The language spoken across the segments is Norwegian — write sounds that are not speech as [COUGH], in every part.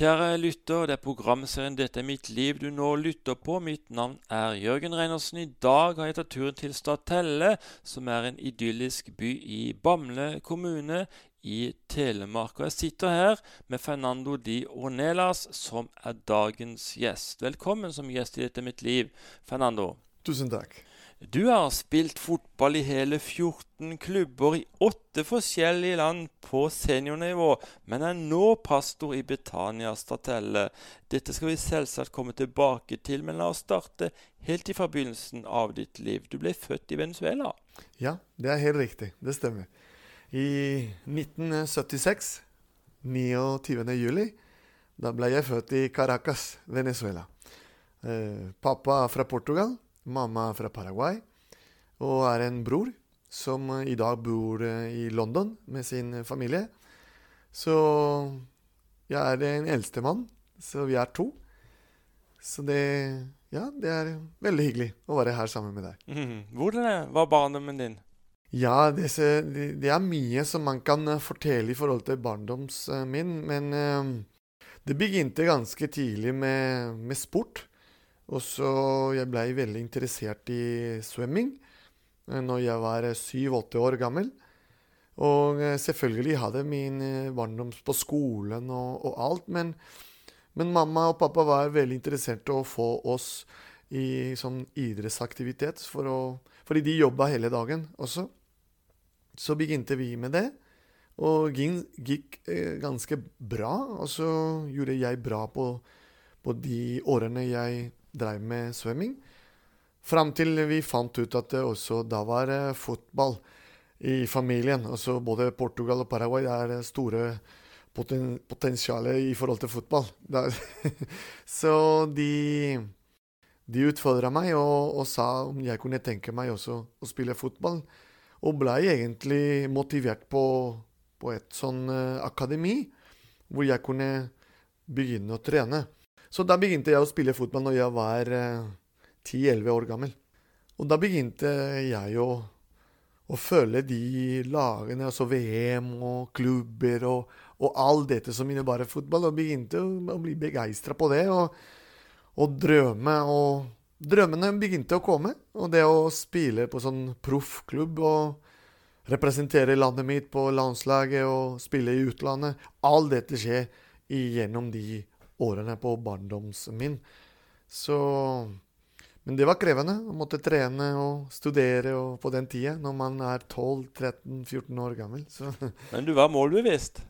Kjære lytter, det er programserien 'Dette er mitt liv' du nå lytter på. Mitt navn er Jørgen Reinersen. I dag har jeg tatt turen til Statelle, som er en idyllisk by i Bamble kommune i Telemark. Og jeg sitter her med Fernando Di Ornelas, som er dagens gjest. Velkommen som gjest i 'Dette er mitt liv', Fernando. Tusen takk. Du har spilt fotball i hele 14 klubber i åtte forskjellige land på seniornivå, men er nå pastor i Betania Statelle. Dette skal vi selvsagt komme tilbake til, men la oss starte helt i forbindelsen av ditt liv. Du ble født i Venezuela. Ja, det er helt riktig. Det stemmer. I 1976, 29. juli, da ble jeg født i Caracas, Venezuela. Eh, pappa er fra Portugal. Mamma er fra Paraguay og er en bror som i dag bor i London med sin familie. Så jeg er en eldste mann, så vi er to. Så det Ja, det er veldig hyggelig å være her sammen med deg. Mhm. Hvordan var barndommen din? Ja, det, det er mye som man kan fortelle i forhold til barndommen min, men det begynte ganske tidlig med, med sport. Og så jeg ble veldig interessert i svømming når jeg var syv-åtte år gammel. Og selvfølgelig hadde min barndom på skolen og, og alt, men, men, mamma og pappa var veldig interessert i å få oss i sånn idrettsaktivitet, for å, fordi de jobba hele dagen også. Så begynte vi med det, og gikk ganske bra. Og så gjorde jeg bra på, på de årene jeg drev med svømming. Fram til vi fant ut at det også da var fotball i familien. Altså både Portugal og Paraguay er store poten potensialer i forhold til fotball. [LAUGHS] så de, de utfordra meg og, og, sa om jeg kunne tenke meg også å spille fotball. Og blei egentlig motivert på, på et sånn uh, akademi, hvor jeg kunne begynne å trene. Så da begynte jeg å spille fotball når jeg var eh, 10-11 år gammel. Og da begynte jeg å, å følge de lagene, altså VM og klubber og, og alt dette som innebar fotball, og begynte å, bli begeistra på det. Og, og drømme. Og drømmene begynte å komme. Og det å spille på sånn proffklubb og representere landet mitt på landslaget og spille i utlandet Alt dette skjer gjennom de årene på barndomsen min. Så Men det var krevende å måtte trene og studere og på den tida, når man er 12-13-14 år gammel. Så. [LAUGHS] Men du var målbevisst?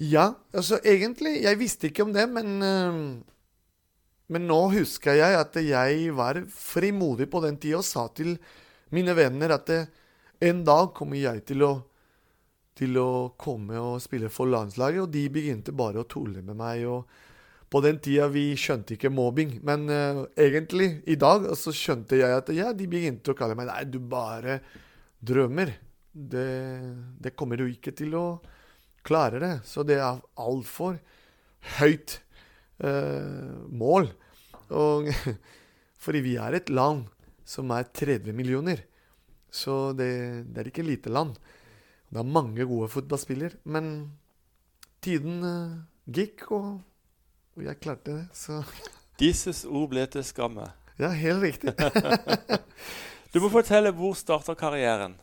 Ja, altså egentlig Jeg visste ikke om det, men Men nå husker jeg at jeg var frimodig på den tida og sa til mine venner at en dag kommer jeg til å til å komme og spille for landslaget, og de begynte bare å tulle med meg. og på den tida vi skjønte ikke mobbing. Men uh, egentlig, i dag, så skjønte jeg at ja, de begynte å kalle meg Nei, du bare drømmer. Det, det kommer du ikke til å klare det. Så det er altfor høyt uh, mål. Og, [LAUGHS] fordi vi er et land som er 30 millioner. Så det, det er ikke lite land. Det er mange gode fotballspillere. Men tiden uh, gikk, og og jeg klarte det, så Disses ord ble til skamme. Ja, helt riktig. [LAUGHS] du må fortelle hvor starter karrieren.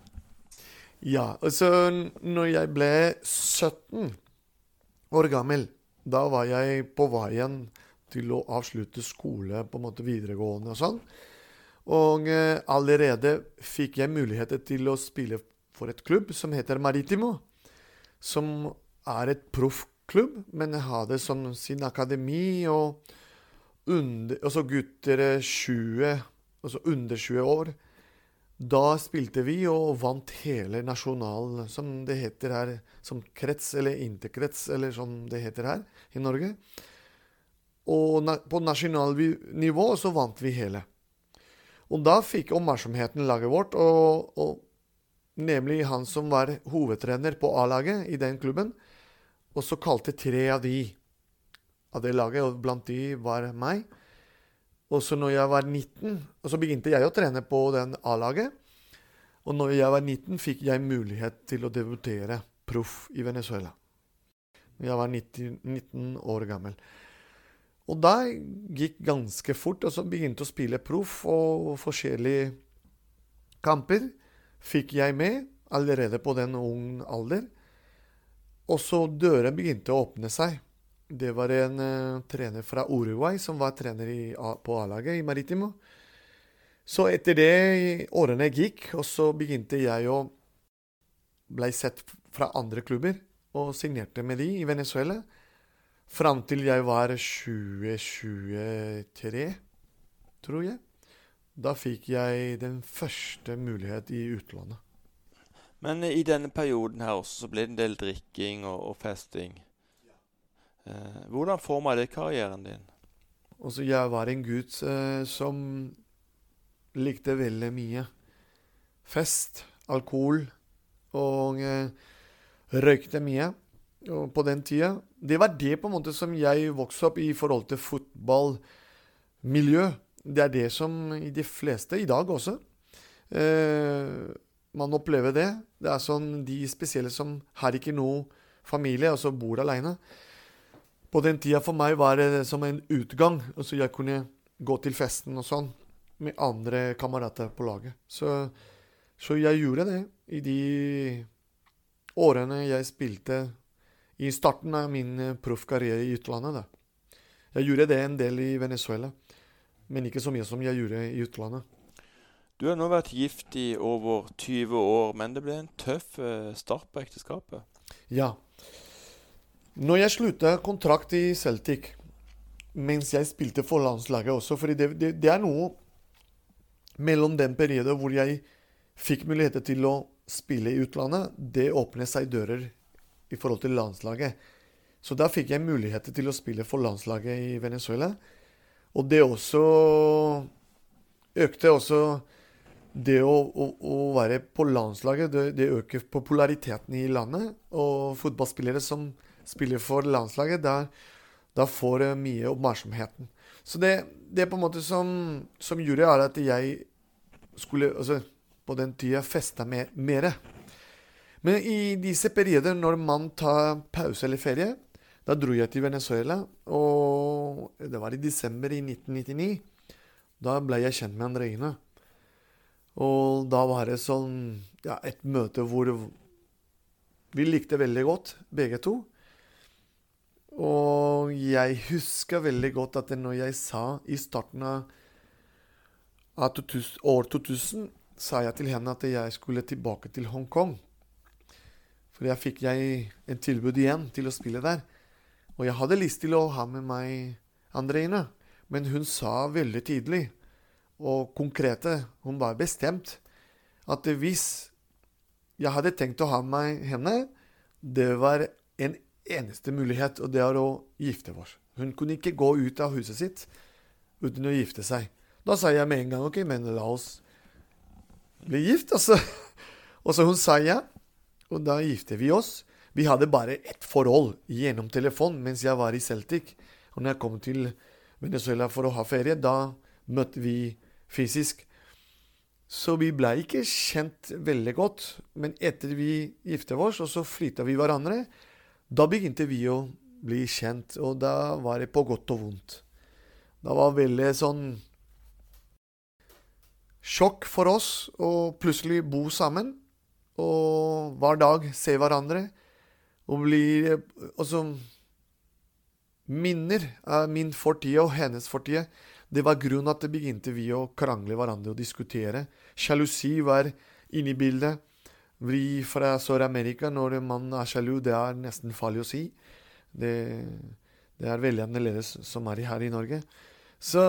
Ja, altså når jeg ble 17 år gammel, da var jeg på veien til å avslutte skole, på en måte videregående og sånn. Og eh, allerede fikk jeg muligheter til å spille for et klubb som heter Maritimo. Som er et proffklubb klubb, men jeg hadde som sin akademi og under, altså gutter 20, altså under 20 år. Da spilte vi og vant hele nasjonal, som det heter her, som krets eller interkrets, eller som det heter her i Norge. Og na på nasjonalnivå så vant vi hele. Og da fikk oppmerksomheten laget vårt, og, og nemlig han som var hovedtrener på A-laget i den klubben, og så kalte tre av de av det laget, og blant de var meg. Og så når jeg var 19, og så begynte jeg å trene på den A-laget. Og når jeg var 19, fikk jeg mulighet til å debutere proff i Venezuela. Jeg var 90, 19 år gammel. Og da gikk ganske fort, og så begynte å spille proff og forskjellige kamper. Fikk jeg med allerede på den ung alder. Og så døren begynte å åpne seg. Det var en uh, trener fra Uruguay som var trener i, på A-laget i Maritimo. Så etter det årene gikk, og så begynte jeg å bli sett fra andre klubber, og signerte med de i Venezuela. Fram til jeg var 2023, tror jeg. Da fikk jeg den første mulighet i utlandet. Men i denne perioden her også så ble det en del drikking og, og festing. Eh, hvordan forma det karrieren din? Også jeg var en gutt eh, som likte veldig mye fest, alkohol, og eh, røykte mye og på den tida. Det var det på en måte som jeg vokste opp i forhold til fotballmiljø. Det er det som i de fleste, i dag også, eh, man opplever det. Det er sånn de spesielle som har ikke noe familie, altså bor aleine. På den tida for meg var det som en utgang. Altså jeg kunne gå til festen og sånn med andre kamerater på laget. Så, så jeg gjorde det i de årene jeg spilte i starten av min proffkarriere i utlandet. Da. Jeg gjorde det en del i Venezuela, men ikke så mye som jeg gjorde i utlandet. Du har nå vært gift i over 20 år, men det ble en tøff eh, start på ekteskapet? Ja. Når jeg slutta kontrakt i Celtic, mens jeg spilte for landslaget også fordi det, det, det er noe mellom den perioden hvor jeg fikk muligheter til å spille i utlandet, det åpnet seg dører i forhold til landslaget. Så da fikk jeg muligheter til å spille for landslaget i Venezuela. Og det også økte også det å, å, å, være på landslaget, det, det, øker populariteten i landet. Og fotballspillere som spiller for landslaget, da, der får mye oppmerksomheten. Så det, det på en måte som, som gjorde, er at jeg skulle altså, på den tida festa mer. Men i disse perioder når man tar pause eller ferie, da dro jeg til Venezuela. Og det var i desember i 1999. Da ble jeg kjent med Andreina. Og da var det sånn ja, et møte hvor vi likte veldig godt, begge to. Og jeg husker veldig godt at når jeg sa i starten av år 2000, sa jeg til henne at jeg skulle tilbake til Hongkong. For jeg fikk jeg en tilbud igjen til å spille der. Og jeg hadde lyst til å ha med meg Andreina, men hun sa veldig tydelig og konkrete. Hun var bestemt. At hvis jeg hadde tenkt å ha med henne, det var en eneste mulighet, og det er å gifte oss. Hun kunne ikke gå ut av huset sitt uten å gifte seg. Da sa jeg med en gang OK, men la oss bli gift, altså. [LAUGHS] Og så hun sa ja, og da gifter vi oss. Vi hadde bare ett forhold gjennom telefon mens jeg var i Celtic. Og når jeg kom til Venezuela for å ha ferie, da møtte vi fysisk. Så vi ble ikke kjent veldig godt. Men etter vi gifta oss, og så flytta vi hverandre, da begynte vi å bli kjent. Og da var det på godt og vondt. Det var veldig sånn sjokk for oss å plutselig bo sammen. Og hver dag se hverandre. Og bli Altså Minner av min fortid og hennes fortid det var grunnen at det begynte vi å krangle hverandre og diskutere. Sjalusi var inne i bildet. Vi fra Sør-Amerika, når man er sjalu, det er nesten farlig å si. Det, det er veldig annerledes som er her i Norge. Så,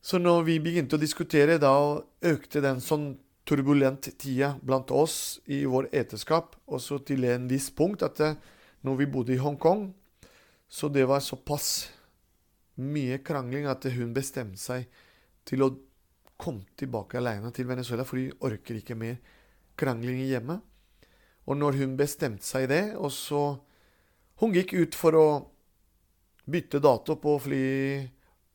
så når vi begynte å diskutere, da økte den sånn turbulent tida blant oss i vår eterskap, også til en viss punkt at eh, når vi bodde i Hongkong, så det var såpass mye krangling at hun bestemte seg til å komme tilbake alene til Venezuela, for hun orker ikke mer krangling i hjemmet. Og når hun bestemte seg det, og så Hun gikk ut for å bytte dato på fly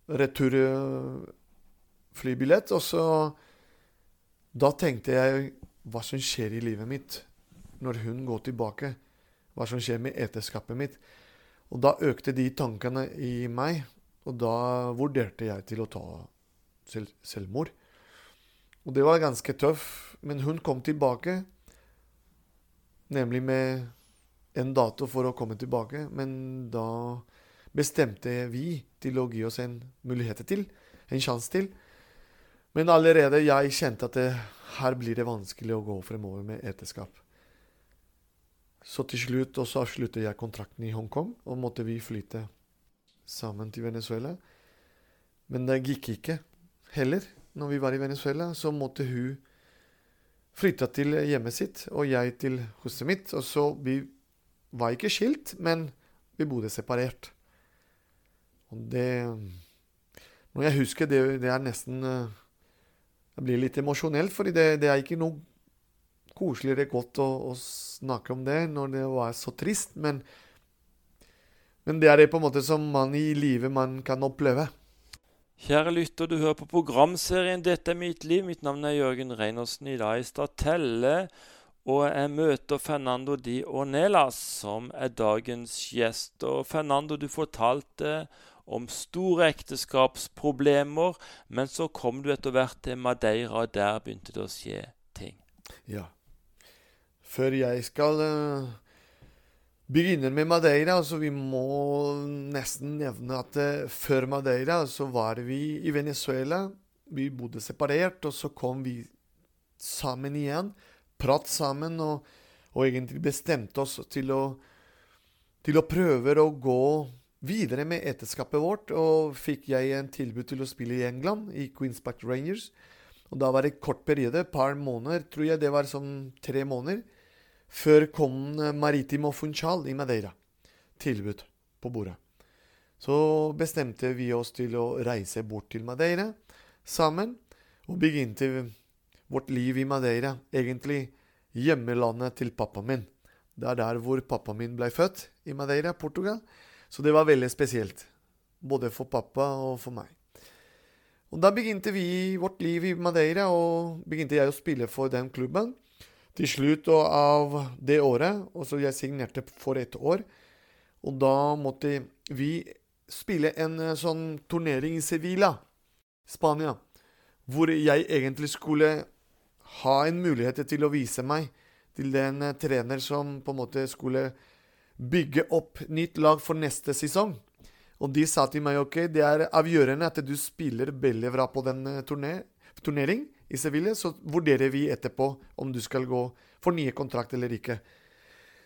returflybillett, og så Da tenkte jeg hva som skjer i livet mitt når hun går tilbake. hva som skjer med eteskapet mitt. Og da økte de tankene i meg, og da vurderte jeg til å ta selv, selvmord. Og det var ganske tøff, men hun kom tilbake, nemlig med en dato for å komme tilbake. Men da bestemte vi til å gi oss en mulighet til, en sjanse til. Men allerede jeg kjente at det, her blir det vanskelig å gå fremover med ekteskap. Så til slutt også avsluttet jeg kontrakten i Hongkong, og måtte vi flytte sammen til Venezuela. Men det gikk ikke heller. Når vi var i Venezuela, så måtte hun flytte til hjemmet sitt, og jeg til huset mitt. Og så vi var ikke skilt, men vi bodde separert. Og det Når jeg husker det, det er nesten Jeg blir litt emosjonell, fordi det, det er ikke noe koseligere godt å, å, snakke om det når det var så trist, men, men det er det på en måte som man i livet man kan oppleve. Kjære lytter, du hører på programserien 'Dette er mitt liv'. Mitt navn er Jørgen Reinersen. I dag i Statelle. Og jeg møter Fernando Di Ornelas, som er dagens gjest. Og Fernando, du fortalte om store ekteskapsproblemer, men så kom du etter hvert til Madeira, og der begynte det å skje ting. Ja. Før jeg skal uh, begynne med Madeira, altså vi må nesten nevne at uh, før Madeira så var vi i Venezuela. Vi bodde separert, og så kom vi sammen igjen prat sammen og, og, egentlig bestemte oss til å, til å prøve å gå videre med ekteskapet vårt. Og fikk jeg en tilbud til å spille i England, i Queens Park Rangers. Og da var det kort periode, et par måneder, tror jeg det var sånn tre måneder, før kom Maritimo Funchal i Madeira. Tilbud på bordet. Så bestemte vi oss til å reise bort til Madeira sammen, og begynte vårt liv i Madeira, egentlig hjemmelandet til pappaen min. Det er der hvor pappaen min ble født, i Madeira, Portugal. Så det var veldig spesielt. Både for pappa og for meg. Og Da begynte vi vårt liv i Madeira, og begynte jeg å spille for den klubben. Til slutt av det året, og så jeg signerte for et år, og da måtte vi spille en eh, sånn turnering i Sevilla, Spania, hvor jeg egentlig skulle ha en mulighet til å vise meg til den eh, trener som på en måte skulle bygge opp nytt lag for neste sesong. Og de sa til meg ok, det er avgjørende at du spiller veldig bra på den eh, turné, turnering i Sevilla, så vurderer vi etterpå om du skal gå for nye kontrakt eller ikke.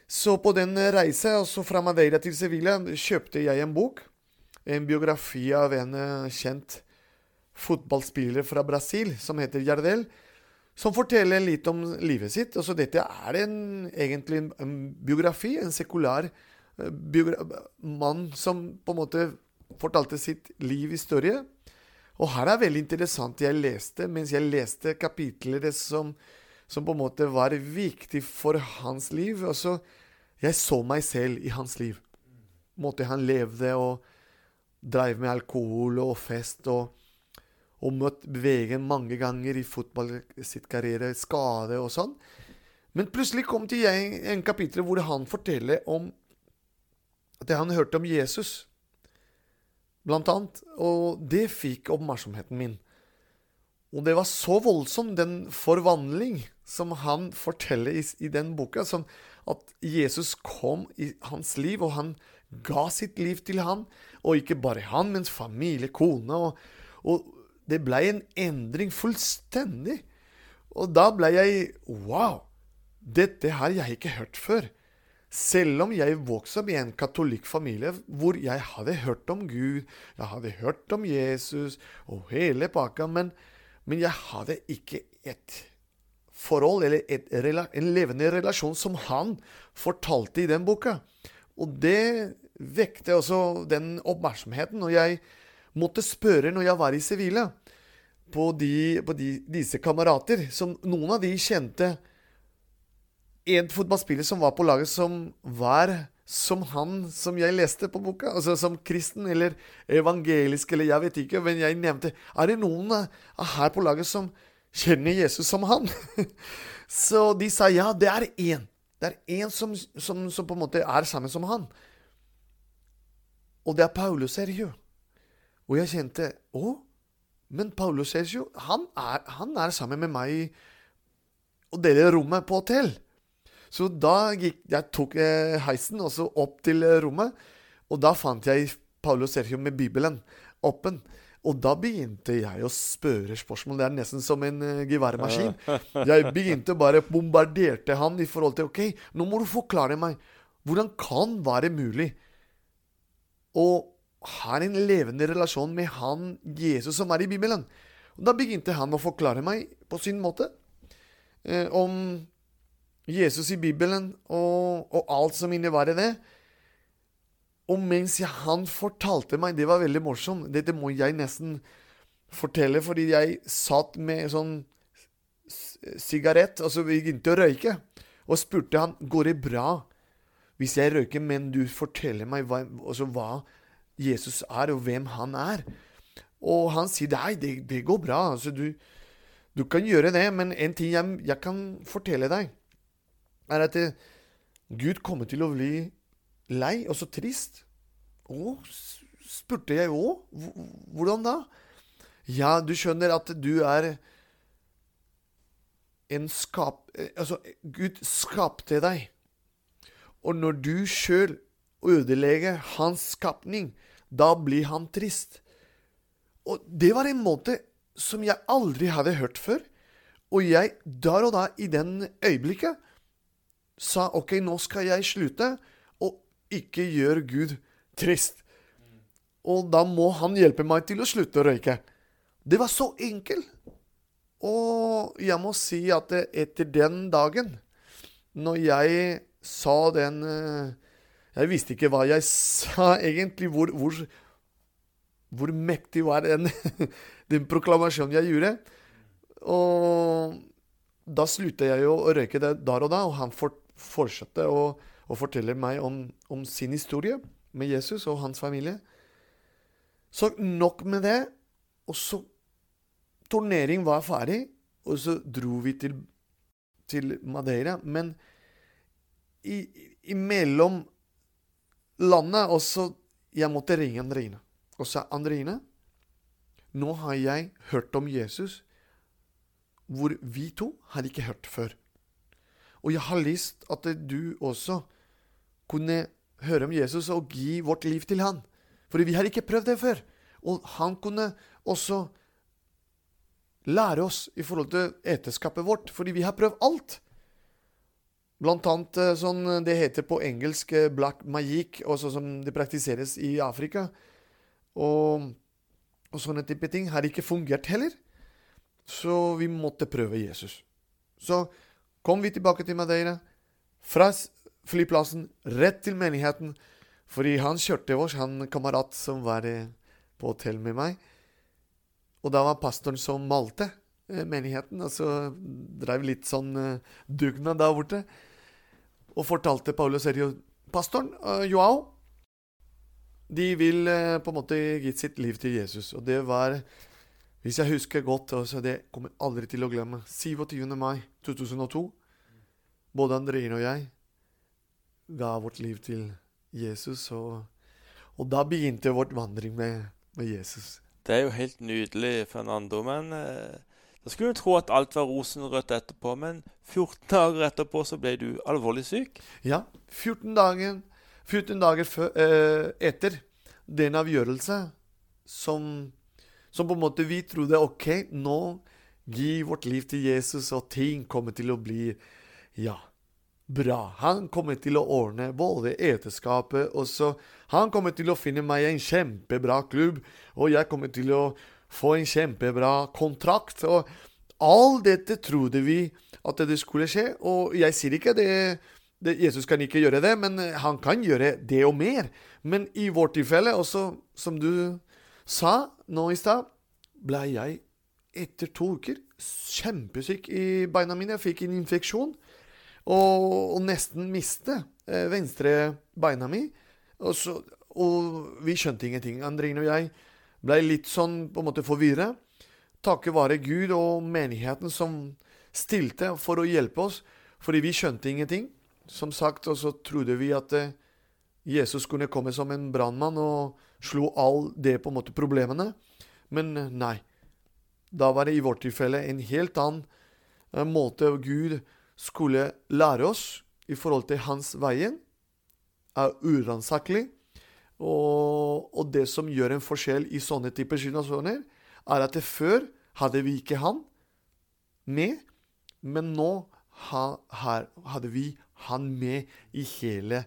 Så på den reisen reisa, altså fra Madeira til Sevilla, kjøpte jeg en bok. En biografi av en kjent fotballspiller fra Brasil som heter Jardel som forteller litt om livet sitt. Altså, dette er en, egentlig en, biografi, en sekular uh, biogra mann som på en måte fortalte sitt liv historie. Og her er veldig interessant. Jeg leste, mens jeg leste kapitler som, som på en måte var viktig for hans liv. Altså, jeg så meg selv i hans liv. Måte han levde og drev med alkohol og fest. og og møtt Vegen mange ganger i fotball sitt karriere, skade og sånn. Men plutselig kom til jeg en kapittel hvor han forteller om at han hørte om Jesus, blant annet. Og det fikk oppmerksomheten min. Og det var så voldsom, den forvandling som han forteller i, i den boka, som at Jesus kom i hans liv, og han ga sitt liv til han. Og ikke bare han, men familie, kone. og, og det ble en endring fullstendig. Og da ble jeg Wow! Dette har jeg ikke hørt før. Selv om jeg vokste opp i en katolikk familie hvor jeg hadde hørt om Gud, jeg hadde hørt om Jesus og hele pakka, men, men jeg hadde ikke et forhold eller et, en levende relasjon som han fortalte i den boka. Og det vekte også den oppmerksomheten. Og jeg måtte spørre når jeg var i sivile, på, de, på de, disse kamerater, som noen av de kjente en fotballspiller som var på laget, som var som han som jeg leste på boka. Altså som kristen eller evangelisk eller jeg vet ikke. Men jeg nevnte Er det noen her på laget som kjenner Jesus som han? [LAUGHS] Så de sa ja, det er én. Det er én som, som, som, på en måte er sammen som han. Og det er Paulus Sergio. Og jeg kjente Å, men Paulus Sergio, han er, han er sammen med meg og deler rommet på hotell. Så da gikk, jeg tok jeg heisen også opp til rommet, og da fant jeg Paulus Sergio med Bibelen åpen. Og da begynte jeg å spørre spørsmål. Det er nesten som en uh, geværmaskin. [LAUGHS] Jeg begynte bare bombarderte han i forhold til OK, nå må du forklare meg. Hvordan kan være mulig å ha en levende relasjon med han Jesus som er i Bibelen? Og Da begynte han å forklare meg på sin måte eh, om Jesus i Bibelen og, og alt som innebærer det. Og mens han fortalte meg Det var veldig morsomt. Dette må jeg nesten fortelle, fordi jeg satt med sånn sigarett, og så begynte å røyke, og spurte han går det bra hvis jeg røyker, men du forteller meg hva, altså hva Jesus er, og hvem han er. Og han sier nei, det, det går bra. altså du, du, kan gjøre det, men en ting jeg, jeg kan fortelle deg, er at eh, Gud kommer til å bli lei og så trist. Å, spurte jeg òg. Hvordan da? Ja, du skjønner at du er en skap... Altså, Gud skapte deg. Og når du sjøl ødelegger hans skapning, da blir han trist. Og det var en måte som jeg aldri hadde hørt før. Og jeg der og da, i den øyeblikket, sa OK, nå skal jeg slutte og ikke gjør Gud trist. Og da må han hjelpe meg til å slutte å røyke. Det var så enkelt. Og jeg må si at etter den dagen, når jeg sa den eh, Jeg visste ikke hva jeg sa egentlig, hvor, hvor, hvor mektig var den, [LAUGHS] den proklamasjonen jeg gjorde. Og da sluttet jeg å røyke der og da, og han fortsatte å å fortelle meg om, om, sin historie med Jesus og hans familie. Så nok med det. Og så Turnering var ferdig, og så dro vi til, til Madeira. Men i, imellom landet også Jeg måtte ringe Andrine og sa Andrine, nå har jeg hørt om Jesus hvor vi to har ikke hørt før. Og jeg har lyst at du også kunne høre om Jesus og gi vårt liv til han. For vi har ikke prøvd det før. Og han kunne også lære oss i forhold til eteskapet vårt, fordi vi har prøvd alt. Blant annet eh, sånn det heter på engelsk eh, black magic, også som det praktiseres i Afrika. Og, og sånne type ting har ikke fungert heller. Så vi måtte prøve Jesus. Så kom vi tilbake til Madeira. Fra flyplassen, rett til menigheten. Fordi han kjørte oss, han kamerat som var eh, på hotell med meg. Og da var pastoren som malte eh, menigheten, Altså dreiv litt sånn uh, dugnad der borte. Og fortalte Paulo Serio Pastoren, uh, Joao, de vil uh, på en måte gitt sitt liv til Jesus. Og det var, hvis jeg husker godt, altså det kommer jeg aldri til å glemme, 27. mai 2002. Både Andrine og jeg ga vårt liv til Jesus. Og, og da begynte vårt vandring med, med, Jesus. Det er jo helt nydelig, Fernando. Men eh, da skulle du tro at alt var rosenrødt etterpå. Men 14 dager etterpå så ble du alvorlig syk? Ja. 14 dager, 14 dager før, eh, etter den avgjørelse som, som på en måte vi trodde OK, nå gi vårt liv til Jesus, og ting kommer til å bli ja, bra. Han kommer til å ordne både eterskapet og så Han kommer til å finne meg en kjempebra klubb, og jeg kommer til å få en kjempebra kontrakt. Og All dette trodde vi at det skulle skje, og jeg sier ikke det, det Jesus kan ikke gjøre det, men han kan gjøre det og mer. Men i vårt tilfelle, også som du sa nå i stad, ble jeg etter to uker kjempesyk i beina mine. Jeg fikk en infeksjon og, og nesten miste eh, venstre beina mi. Og, så, og, vi skjønte ingenting. Andrine og jeg ble litt sånn på en måte forvirra. Takket være Gud og menigheten som stilte for å hjelpe oss, fordi vi skjønte ingenting. som sagt, og så trodde vi at eh, Jesus kunne komme som en brannmann og slo all det på en måte problemene. Men eh, nei. Da var det i vårt tilfelle en helt annen eh, måte Gud skulle lære oss i forhold til hans veien. Er uransakelig. Og, og, det som gjør en forskjell i sånne typer situasjoner, er at før hadde vi ikke han med, men nå ha, her hadde vi han med i hele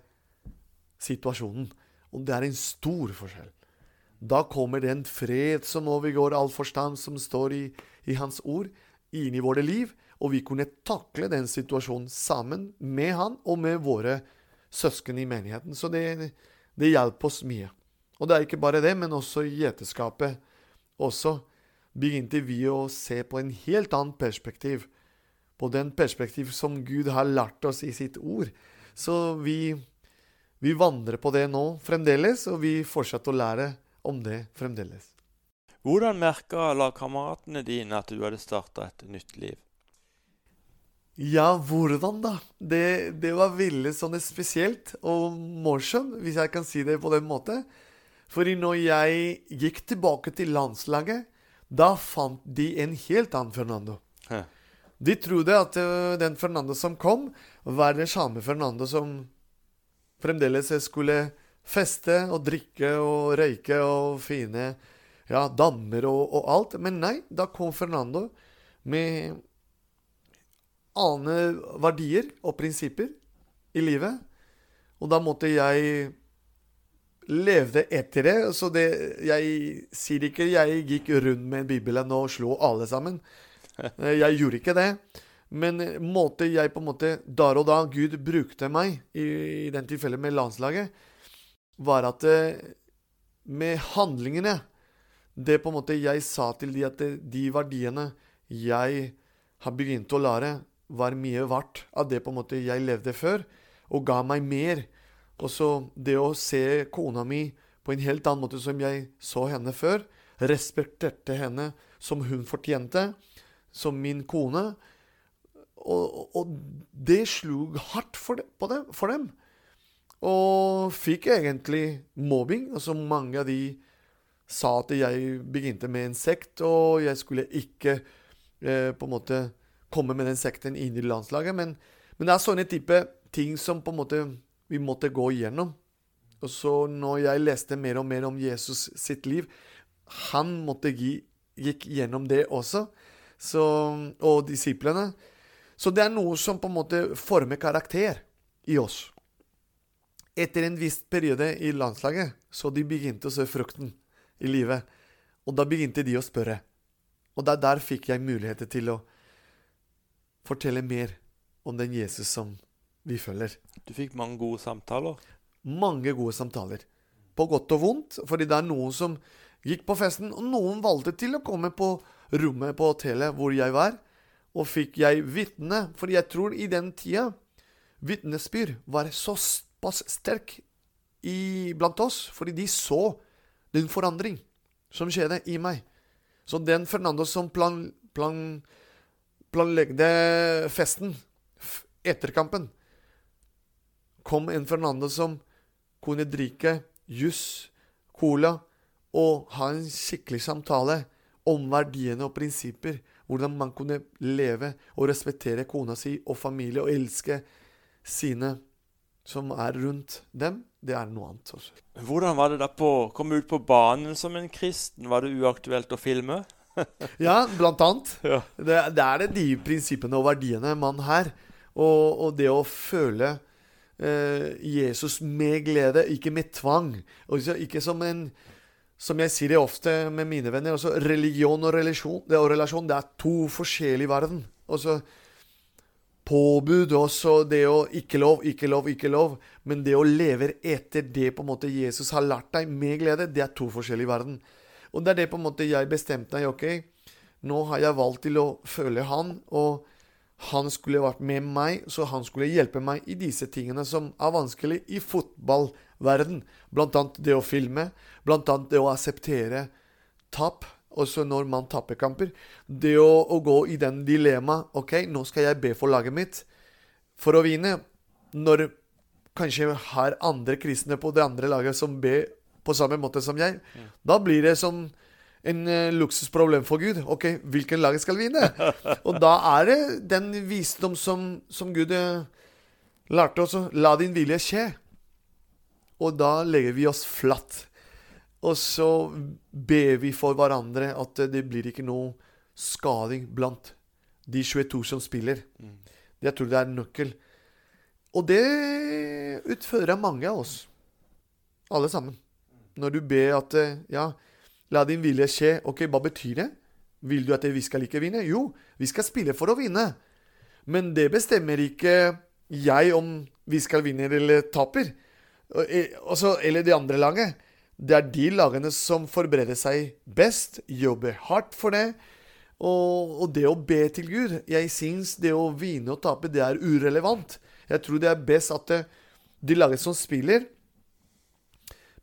situasjonen. Og det er en stor forskjell. Da kommer den fred som overgår all forstand, som står i, i Hans ord, inn i våre liv. Og vi kunne takle den situasjonen sammen med han og med våre søsken i menigheten. Så det, det hjelper oss mye. Og det er ikke bare det, men også gjeteskapet. Også begynte vi å se på en helt annen perspektiv. På den perspektiv som Gud har lært oss i sitt ord. Så vi, vi vandrer på det nå fremdeles, og vi fortsetter å lære om det fremdeles. Hvordan merka lagkameratene dine at du hadde starta et nytt liv? Ja, hvordan da? Det, det, var veldig sånn spesielt og morsomt, hvis jeg kan si det på den måten. Fordi når jeg gikk tilbake til landslaget, da fant de en helt annen Fernando. Hæ. De trodde at uh, den Fernando som kom, var den samme Fernando som fremdeles skulle feste og drikke og røyke og fine ja, dammer og, og, alt. Men nei, da kom Fernando med ane verdier og prinsipper i livet. Og da måtte jeg leve etter det. Så det, jeg sier ikke jeg gikk rundt med Bibelen og slo alle sammen. Jeg gjorde ikke det. Men måte jeg på en måte Der og da Gud brukte meg, i, i den tilfellet med landslaget, var at eh, med handlingene Det på en måte jeg sa til de at de verdiene jeg har begynt å lære, var mye verdt av det på en måte jeg levde før, og ga meg mer. Og så det å se kona mi på en helt annen måte som jeg så henne før, respekterte henne som hun fortjente, som min kone. Og, og det slo hardt for, de, for dem. Og fikk egentlig mobbing. Altså mange av de sa at jeg begynte med en sekt, og jeg skulle ikke eh, på en måte komme med den sekten inn i landslaget. Men, men, det er sånne type ting som på en måte vi måtte gå igjennom. Og så når jeg leste mer og mer om Jesus sitt liv Han måtte gi, gikk gjennom det også. Så, og disiplene. Så det er noe som på en måte former karakter i oss. Etter en viss periode i landslaget så de begynte å se frukten i livet. Og da begynte de å spørre. Og der, der fikk jeg muligheter til å fortelle mer om den Jesus som vi følger. Du fikk mange gode samtaler? Mange gode samtaler. På godt og vondt. Fordi det er noen som gikk på festen, og noen valgte til å komme på rommet på hotellet hvor jeg var. Og fikk jeg vitne. For jeg tror i den tida vitnesbyrd var så såpass sterk i, blant oss, fordi de så den forandring som skjedde i meg. Så den Fernando som plan, plan, planlegde festen etter kampen, kom en Fernando som kunne drikke juss, cola og ha en skikkelig samtale om verdiene og prinsipper. Hvordan man kunne leve og respektere kona si og familie og elske sine som er rundt dem, det er noe annet. Også. Hvordan var det da på komme ut på banen som en kristen? Var det uaktuelt å filme? [LAUGHS] ja, blant annet. Ja. Det, det, er det de prinsippene og verdiene man har. Og, og det å føle eh, Jesus med glede, ikke med tvang. Og ikke som en Som jeg sier det ofte med mine venner, også religion og relasjon, det, og relasjon, det er to forskjellige verden. Også, påbud også, det å ikke lov, ikke lov, ikke lov. Men det å leve etter det på en måte Jesus har lært deg med glede, det er to forskjellige verden. Og det er det på en måte jeg bestemte meg. Ok, nå har jeg valgt til å følge han, og han skulle vært med meg, så han skulle hjelpe meg i disse tingene som er vanskelig i fotballverden. Blant annet det å filme, blant annet det å akseptere tap også når man taper kamper. Det å, å gå i den dilemmaet Ok, nå skal jeg be for laget mitt for å vinne. når kanskje har andre kristne på det andre laget som ber på samme måte som jeg, da blir det som en uh, luksusproblem for Gud. Ok, hvilken lag skal vinne? [LAUGHS] Og da er det den visdom som, som Gud uh, lærte oss. La din vilje skje. Og da legger vi oss flatt. Og så ber vi for hverandre at det blir ikke noe skading blant de 22 som spiller. Mm. Jeg tror det er nøkkel. Og det utfører mange av oss. Alle sammen. Når du ber at eh, Ja, la din vilje skje. Ok, hva betyr det? Vil du at vi skal ikke vinne? Jo, vi skal spille for å vinne. Men det bestemmer ikke jeg om vi skal vinne eller taper. Og, eh, eller det andre laget. Det er de lagene som forbereder seg best, jobber hardt for det. Og, og det å be til Gud Jeg syns det å vinne og tape, det er urelevant. Jeg tror det er best at de lagene som spiller,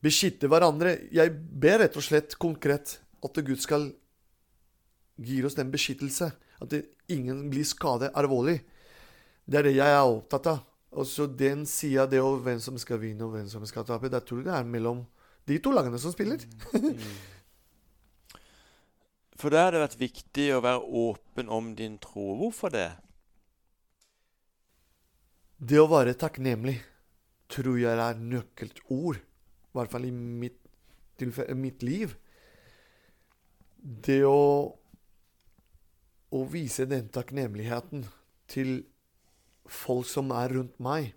beskytter hverandre. Jeg ber rett og slett konkret at Gud skal gi oss den beskyttelse. At ingen blir skadet alvorlig. Det er det jeg er opptatt av. Og så den sida, det og hvem som skal vinne og hvem som skal tape, det tror jeg det er mellom de to lagene som spiller. For da har det vært viktig å være åpen om din tro. Hvorfor det? Det å være takknemlig tror jeg er nøkkelord. Hvert fall i mitt, mitt liv. Det å, å vise den takknemligheten til folk som er rundt meg.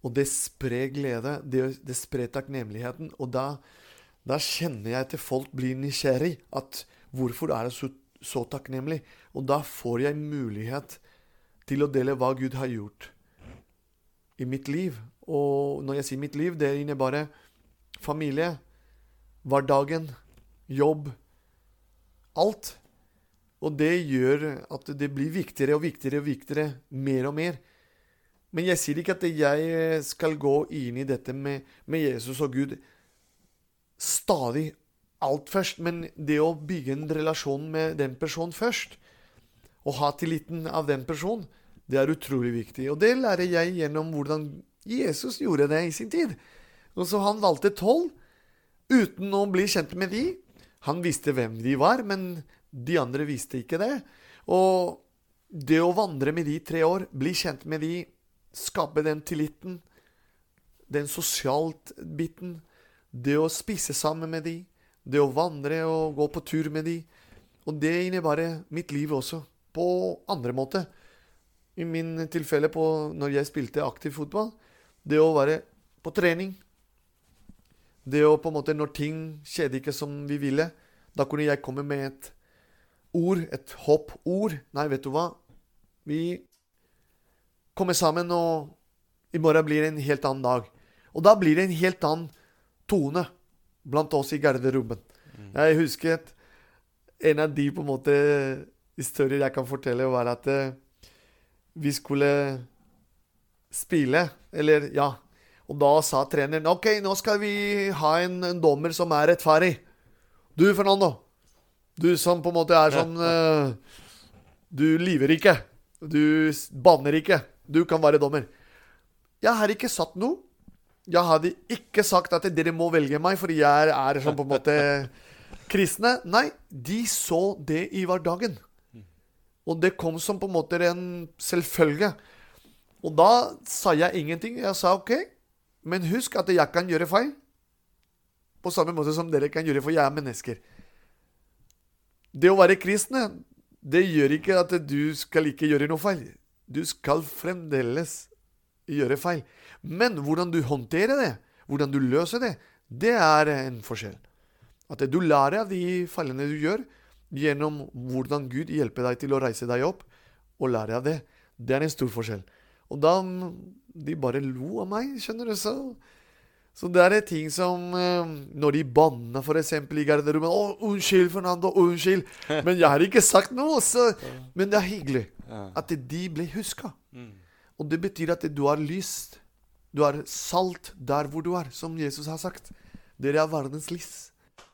Og det sprer glede. Det, det sprer takknemligheten. Og da, da kjenner jeg til folk blir nysgjerrig. At hvorfor er jeg så, så takknemlig? Og da får jeg mulighet til å dele hva Gud har gjort i mitt liv. Og når jeg sier mitt liv, det innebærer familie, hverdagen, jobb. Alt. Og det gjør at det blir viktigere og viktigere og viktigere. Mer og mer. Men jeg sier ikke at jeg skal gå inn i dette med, med Jesus og Gud stadig alt først. Men det å bygge en relasjon med den personen først, og ha tilliten av den personen, det er utrolig viktig. Og det lærer jeg gjennom hvordan Jesus gjorde det i sin tid. Og så Han valgte tolv uten å bli kjent med de. Han visste hvem de var, men de andre visste ikke det. Og det å vandre med de tre år, bli kjent med de, skape den tilliten, den sosialt biten, det å spise sammen med de, det å vandre og gå på tur med de. Og det innebærer mitt liv også, på andre måter. I min tilfelle på når jeg spilte aktiv fotball. Det å være på trening. Det å på en måte Når ting skjedde ikke som vi ville, da kunne jeg komme med et ord, et hoppord. Nei, vet du hva? Vi kommer sammen, og i morgen blir det en helt annen dag. Og da blir det en helt annen tone blant oss i garderoben. Jeg husker at en av de på en måte historier jeg kan fortelle, var at eh, vi skulle spille, eller ja. Og da sa treneren OK, nå skal vi ha en, en dommer som er rettferdig. Du, Fernando. Du som på en måte er sånn uh, Du lyver ikke. Du banner ikke. Du kan være dommer. Jeg har ikke sagt noe. Jeg hadde ikke sagt at dere må velge meg fordi jeg er sånn på en måte [LAUGHS] kristne. Nei, de så det i hverdagen. Og det kom som på en måte en selvfølge. Og da sa jeg ingenting. Jeg sa OK, men husk at jeg kan gjøre feil. På samme måte som dere kan gjøre, for jeg er mennesker. Det å være kristne, det gjør ikke at du skal ikke gjøre noe feil. Du skal fremdeles gjøre feil. Men hvordan du håndterer det, hvordan du løser det, det er en forskjell. At du lærer av de feilene du gjør, gjennom hvordan Gud hjelper deg til å reise deg opp, og lære av det. Det er en stor forskjell. Og da De bare lo av meg, skjønner du. Så, så det er ting som eh, Når de banna f.eks. i garderoben 'Å, unnskyld, Fernando. Unnskyld.' Men jeg har ikke sagt noe. Så, men det er hyggelig at de blir huska. Mm. Og det betyr at du har lyst. Du har salt der hvor du er, som Jesus har sagt. Dere er verdens lys.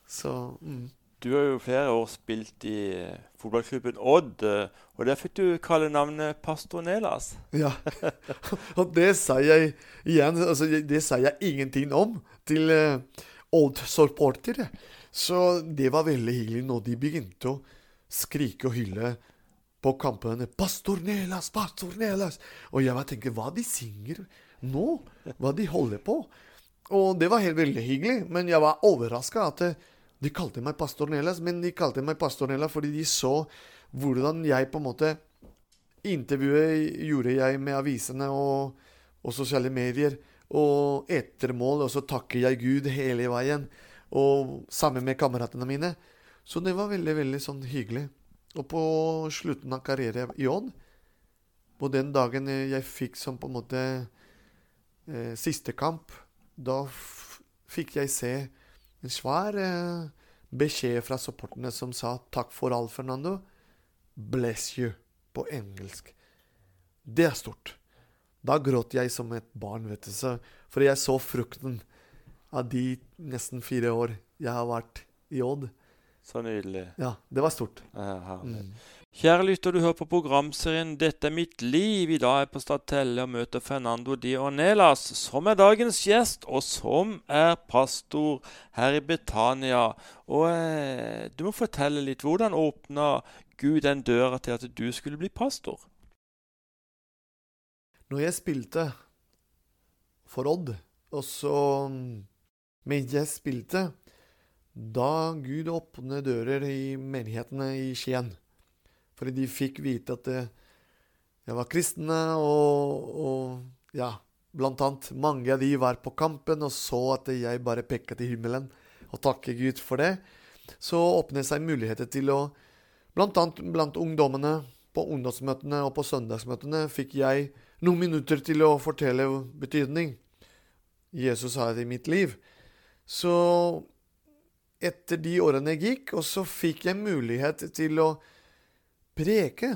Så mm. Du har jo flere år spilt i eh, fotballklubben Odd, eh, og der fikk du kalle navnet Pastor Nelas. Ja, [LAUGHS] og det sier jeg igjen altså Det sier jeg ingenting om til uh, Odd-supportere. Så det var veldig hyggelig når de begynte å skrike og hylle på kampene 'Pastor Nelas! Pastor Nelas!' Og jeg bare tenker Hva de synger nå? Hva de holder på? Og det var helt veldig hyggelig, men jeg var overraska at de kalte meg Pastor Nelas. Men de kalte meg Pastor Nelas fordi de så hvordan jeg på en måte Intervjuet gjorde jeg med avisene og, og sosiale medier. Og etter mål og så takker jeg Gud hele veien. Og sammen med kameratene mine. Så det var veldig, veldig sånn hyggelig. Og på slutten av karrieren i Odd, på den dagen jeg fikk som på en måte eh, siste kamp, da fikk jeg se en svær eh, beskjed fra supporterne som sa 'takk for alt, Fernando'. 'Bless you' på engelsk. Det er stort. Da gråt jeg som et barn, vet du. Så, for jeg så frukten av de nesten fire år jeg har vært i Odd. Så nydelig. Ja, det var stort. Aha. mm. Kjære lytter, du hører på programserien 'Dette er mitt liv'. I dag er jeg på Statelle og møter Fernando Dionelas, som er dagens gjest, og som er pastor her i Betania. Og eh, du må fortelle litt. Hvordan åpna Gud den døra til at du skulle bli pastor? Når jeg spilte for Odd, og så Mens jeg spilte da Gud åpnet dører i menighetene i Skien. Fordi de fikk vite at eh, jeg var kristne, og, og ja, blant annet mange av de var på kampen og så at jeg bare pekte til himmelen og takket Gud for det. Så åpnet seg muligheter til å Blant annet blant ungdommene på ungdomsmøtene og på søndagsmøtene fikk jeg noen minutter til å fortelle betydning Jesus har i mitt liv. Så etter de årene jeg gikk, og så fikk jeg mulighet til å preke.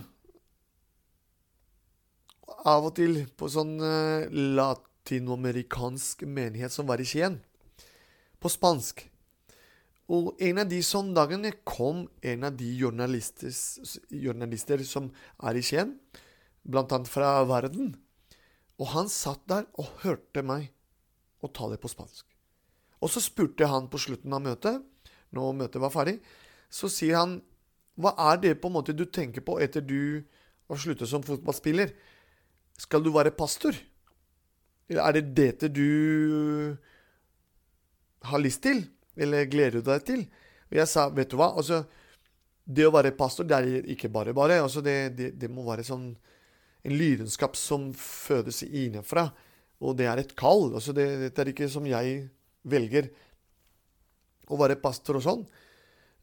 Av og til på sånn uh, latinamerikansk menighet som var i Skien. På spansk. Og en av de søndagene kom en av de journalister, som er i Skien, blant annet fra verden. Og han satt der og hørte meg og det på spansk. Og så spurte han på slutten av møtet når møtet var ferdig, så sier han Hva er det på en måte du tenker på etter du har sluttet som fotballspiller? Skal du være pastor? Eller er det dette du har lyst til? Eller gleder du deg til? Og jeg sa, vet du hva, altså Det å være pastor, det er ikke bare bare. Altså det, det, det må være sånn en lidenskap som fødes innenfra. Og det er et kall. Altså det, dette er ikke som jeg velger å være pastor og sånn.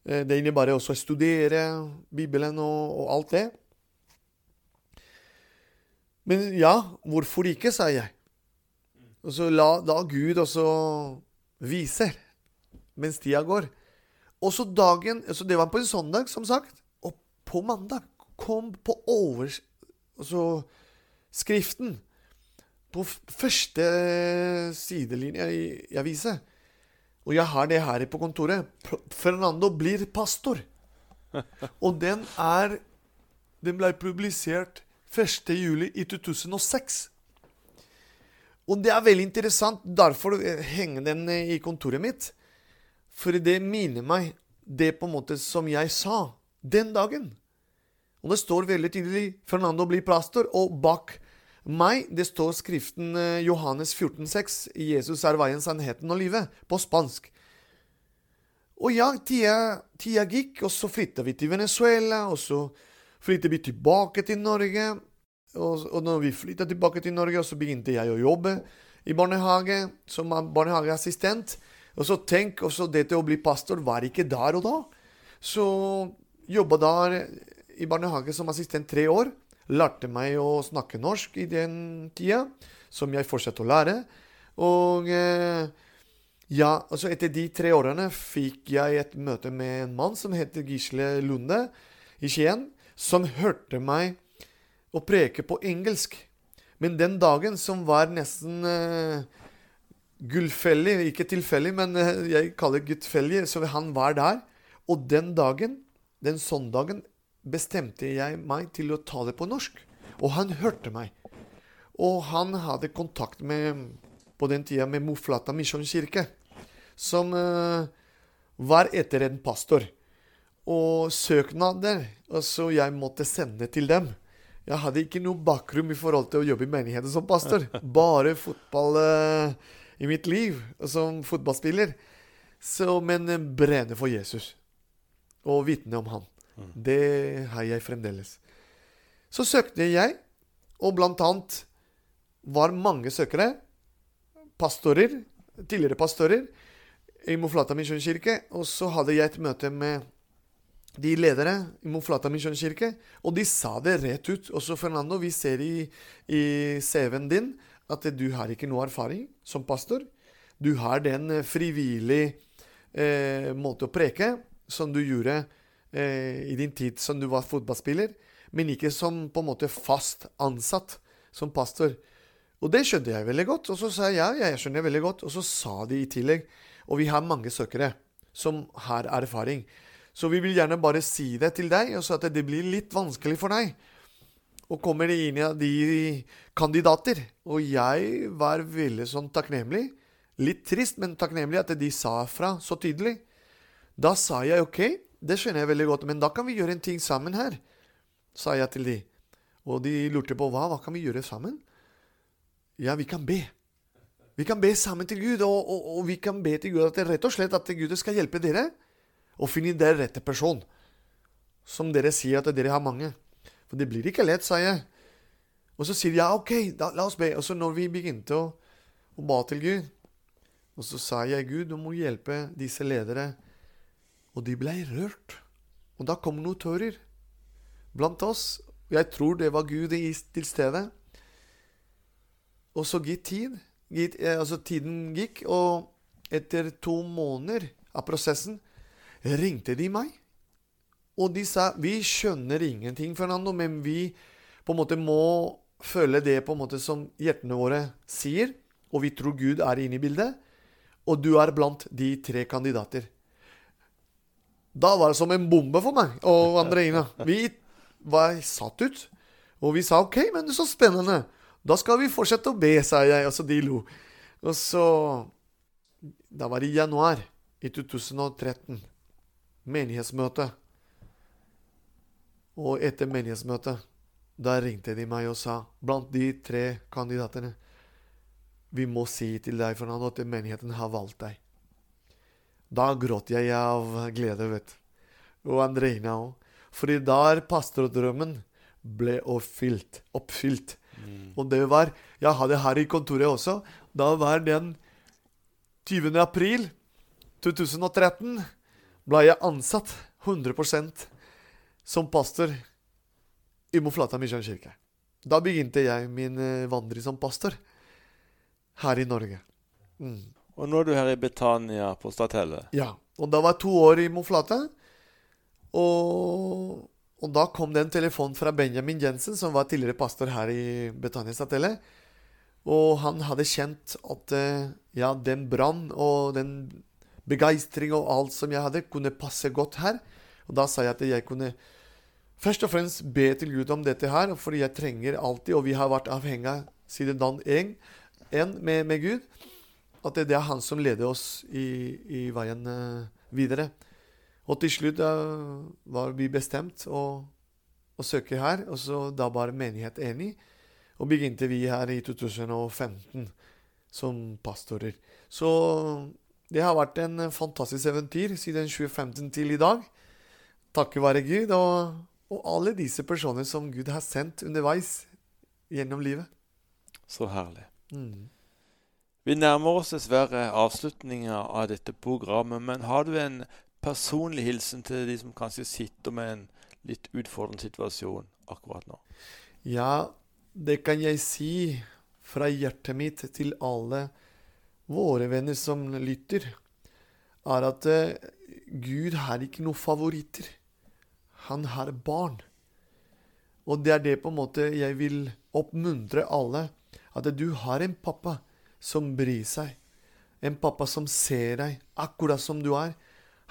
Eh, det innebærer også å studere Bibelen og, og, alt det. Men ja, hvorfor ikke, sa jeg. Og så la, la Gud også vise mens tida går. Og så dagen altså Det var på en søndag, som sagt. Og på mandag kom på over... Altså skriften på første sidelinje i, i og jeg har det her på kontoret. Fernando blir pastor. [LAUGHS] Og den er Den ble publisert 1. juli i 2006. Og det er veldig interessant. Derfor henger den i kontoret mitt. For det minner meg det på en måte som jeg sa den dagen. Og det står veldig tydelig 'Fernando blir pastor', og bak meg, det står skriften eh, Johannes 14,6, 'Jesus er veien, sannheten og livet', på spansk. Og ja, tida, tida gikk, og så flytta vi til Venezuela, og så flyttet vi tilbake til Norge. Og, og når vi flytta tilbake til Norge, så begynte jeg å jobbe i barnehage som barnehageassistent. Og så tenk, også dette å bli pastor var ikke der og da. Så jobba der i barnehage som assistent tre år. Lærte meg å snakke norsk i den tida, som jeg fortsatte å lære. Og eh, ja, altså etter de tre årene fikk jeg et møte med en mann som heter Gisle Lunde i Skien, som hørte meg å preke på engelsk. Men den dagen som var nesten uh, gullfellig, ikke tilfeldig, men uh, jeg kaller det guttfellig, så han var der. Og den dagen, den søndagen, bestemte jeg meg til å ta det på norsk. Og han hørte meg. Og han hadde kontakt med, på den tida med Moflata misjonskirke, som uh, var etter en pastor. Og søknader altså jeg måtte sende til dem. Jeg hadde ikke noe bakgrunn i forhold til å jobbe i menigheten som pastor. [LAUGHS] Bare fotball uh, i mitt liv som fotballspiller. Så, men brenne for Jesus og vitne om han. Det har jeg fremdeles. Så søkte jeg, og blant annet var mange søkere. Pastorer, tidligere pastorer i Moflata misjonskirke. Og så hadde jeg et møte med de ledere i Moflata misjonskirke, og de sa det rett ut. Også Fernando, vi ser i, i CV-en din at du har ikke noe erfaring som pastor. Du har den frivillige eh, måte å preke som du gjorde eh, i din tid som du var fotballspiller, men ikke som på en måte fast ansatt som pastor. Og det skjønte jeg veldig godt. Og så sa jeg ja, jeg skjønner veldig godt. Og så sa de i tillegg Og vi har mange søkere som har erfaring. Så vi vil gjerne bare si det til deg, og så at det blir litt vanskelig for deg. Og kommer det inn i de kandidater. Og jeg var veldig sånn takknemlig. Litt trist, men takknemlig at de sa fra så tydelig. Da sa jeg OK, det skjønner jeg veldig godt, men da kan vi gjøre en ting sammen her, sa jeg til de. Og de lurte på hva, hva kan vi gjøre sammen? Ja, vi kan be. Vi kan be sammen til Gud, og, og, og vi kan be til Gud at det rett og slett at Gud skal hjelpe dere å finne den rette person. Som dere sier at dere har mange. For det blir ikke lett, sa jeg. Og så sier de ja, OK, da, la oss be. Og så når vi begynte å, å ba til Gud, og så sa jeg Gud, du må hjelpe disse ledere. Og de ble rørt. Og da kom noen tårer blant oss. Jeg tror det var Gud til stede. Og så gikk tid. Gitt, eh, altså tiden gikk, og etter to måneder av prosessen ringte de meg. Og de sa vi skjønner ingenting, Fernando, men vi på en måte må føle det på en måte som hjertene våre sier, og vi tror Gud er inne i bildet. Og du er blant de tre kandidater. Da var det som en bombe for meg og Andreina. Vi var satt ut. Og vi sa OK, men det er så spennende. Da skal vi fortsette å be, sa jeg, og så de lo. Og så Da var det i januar i 2013. Menighetsmøte. Og etter menighetsmøtet, da ringte de meg og sa, blant de tre kandidatene Vi må si til deg, Fernando, at menigheten har valgt deg. Da gråt jeg av glede, vet. Og Andreina òg. Fordi da pastordrømmen ble oppfylt. oppfylt. Mm. Og det var Jeg hadde her i kontoret også. Da var den 20. april 2013 ble jeg ansatt 100% som pastor i Moflata misjonskirke. Da begynte jeg min eh, vandring som pastor her i Norge. Mm. Og nå er du her i Betania på Stathelle? Ja. Og da var jeg to år i Moflata. Og og da kom det en telefon fra Benjamin Jensen, som var tidligere pastor her i Betania Statelle. Og han hadde kjent at eh, ja, den brann og den begeistring og alt som jeg hadde, kunne passe godt her. Og da sa jeg at jeg kunne først og fremst be til Gud om dette her, fordi jeg trenger alltid, og vi har vært avhengig siden dag én med, med, Gud, at det er han som leder oss i, i veien uh, videre. Og til slutt var vi bestemt å, å søke her, og så da var menighet enig. Og begynte vi her i 2015 som pastorer. Så det har vært en fantastisk eventyr siden 2015 til i dag. Takket være Gud og, og alle disse personene som Gud har sendt underveis gjennom livet. Så herlig. Mm. Vi nærmer oss dessverre avslutninga av dette programmet, men har du en personlig hilsen til de som kanskje sitter med en litt utfordrende situasjon akkurat nå? Ja, det kan jeg si fra hjertet mitt til alle våre venner som lytter, er at uh, Gud har ikke noen favoritter. Han har barn. Og det er det på en måte jeg vil oppmuntre alle. At du har en pappa som bryr seg. En pappa som ser deg akkurat som du er.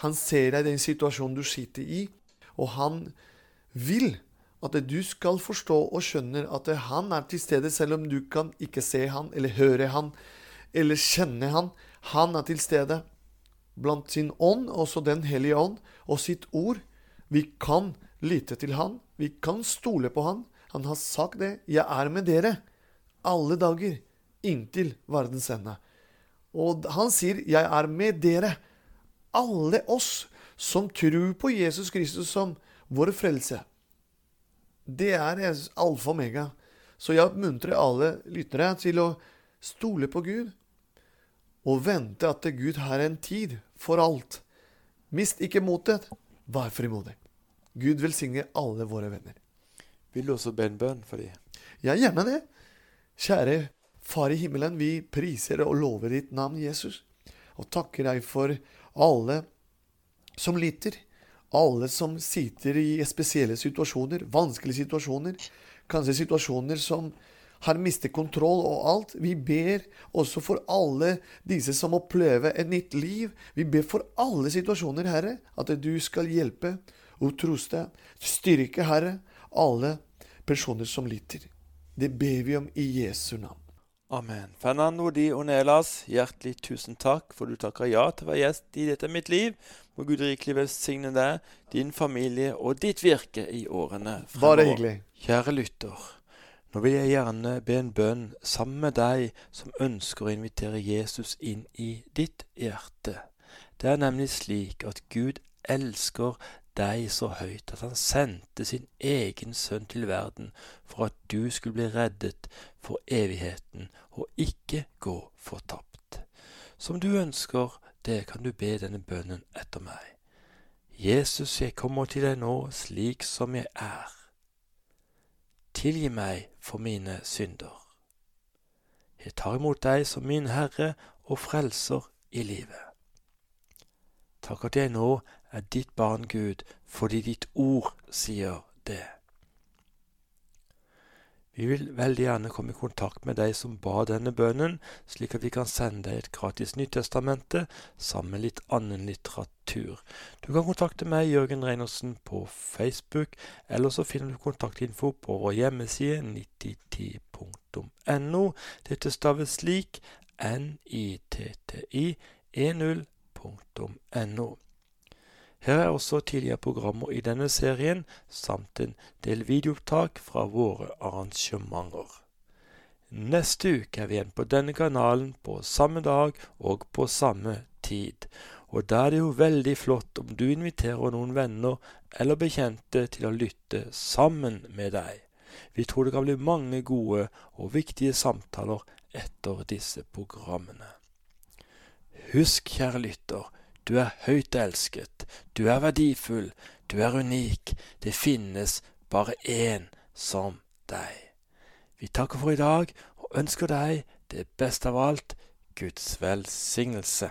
Han ser deg i den situasjonen du sitter i, og han vil at du skal forstå og skjønne at han er til stede, selv om du kan ikke se han, eller høre han, eller kjenne han. Han er til stede blant sin ånd, også Den hellige ånd, og sitt ord. Vi kan lytte til han, vi kan stole på han. Han har sagt det. 'Jeg er med dere alle dager inntil verdens ende'. Og han sier 'Jeg er med dere'. Alle oss som tror på Jesus Kristus som vår frelse. Det er alfa og mega. Så jeg oppmuntrer alle lyttere til å stole på Gud og vente at Gud har en tid for alt. Mist ikke motet. Vær frimodig. Gud velsigne alle våre venner. Vil du også be en bønn for dem? Ja, gjerne det. Kjære Far i himmelen, vi priser og lover ditt navn, Jesus, og takker deg for alle som lytter, alle som sitter i spesielle situasjoner, vanskelige situasjoner, kanskje situasjoner som har mistet kontroll og alt. Vi ber også for alle disse som opplever et nytt liv. Vi ber for alle situasjoner, Herre, at du skal hjelpe og troste, styrke, Herre, alle personer som lytter. Det ber vi om i Jesu navn. Amen. Fernando Di Onelas, hjertelig tusen takk for du takker ja til å være gjest i dette mitt liv. Må Gud rikelig velsigne deg, din familie og ditt virke i årene fremover. Bare hyggelig. Kjære lytter. Nå vil jeg gjerne be en bønn sammen med deg som ønsker å invitere Jesus inn i ditt hjerte. Det er nemlig slik at Gud elsker deg så høyt at han sendte sin egen sønn til verden for at du skulle bli reddet for evigheten og ikke gå fortapt. Som du ønsker det, kan du be denne bønnen etter meg. Jesus, jeg kommer til deg nå slik som jeg er. Tilgi meg for mine synder. Jeg tar imot deg som min Herre og Frelser i livet. Takk at jeg nå er ditt barn, Gud, fordi ditt ord sier det. Vi vil veldig gjerne komme i kontakt med deg som ba denne bønnen, slik at vi kan sende deg et gratis nyttestamentet, sammen med litt annen litteratur. Du kan kontakte meg, Jørgen Reinersen, på Facebook, eller så finner du kontaktinfo på vår hjemmeside 9010.no. Dette staves slik nitti 10.no. Her er også tidligere programmer i denne serien, samt en del videoopptak fra våre arrangementer. Neste uke er vi igjen på denne kanalen på samme dag og på samme tid. Og da er det jo veldig flott om du inviterer noen venner eller bekjente til å lytte sammen med deg. Vi tror det kan bli mange gode og viktige samtaler etter disse programmene. Husk, kjære lytter, du er høyt elsket, du er verdifull, du er unik, det finnes bare én som deg. Vi takker for i dag og ønsker deg det beste av alt, Guds velsignelse.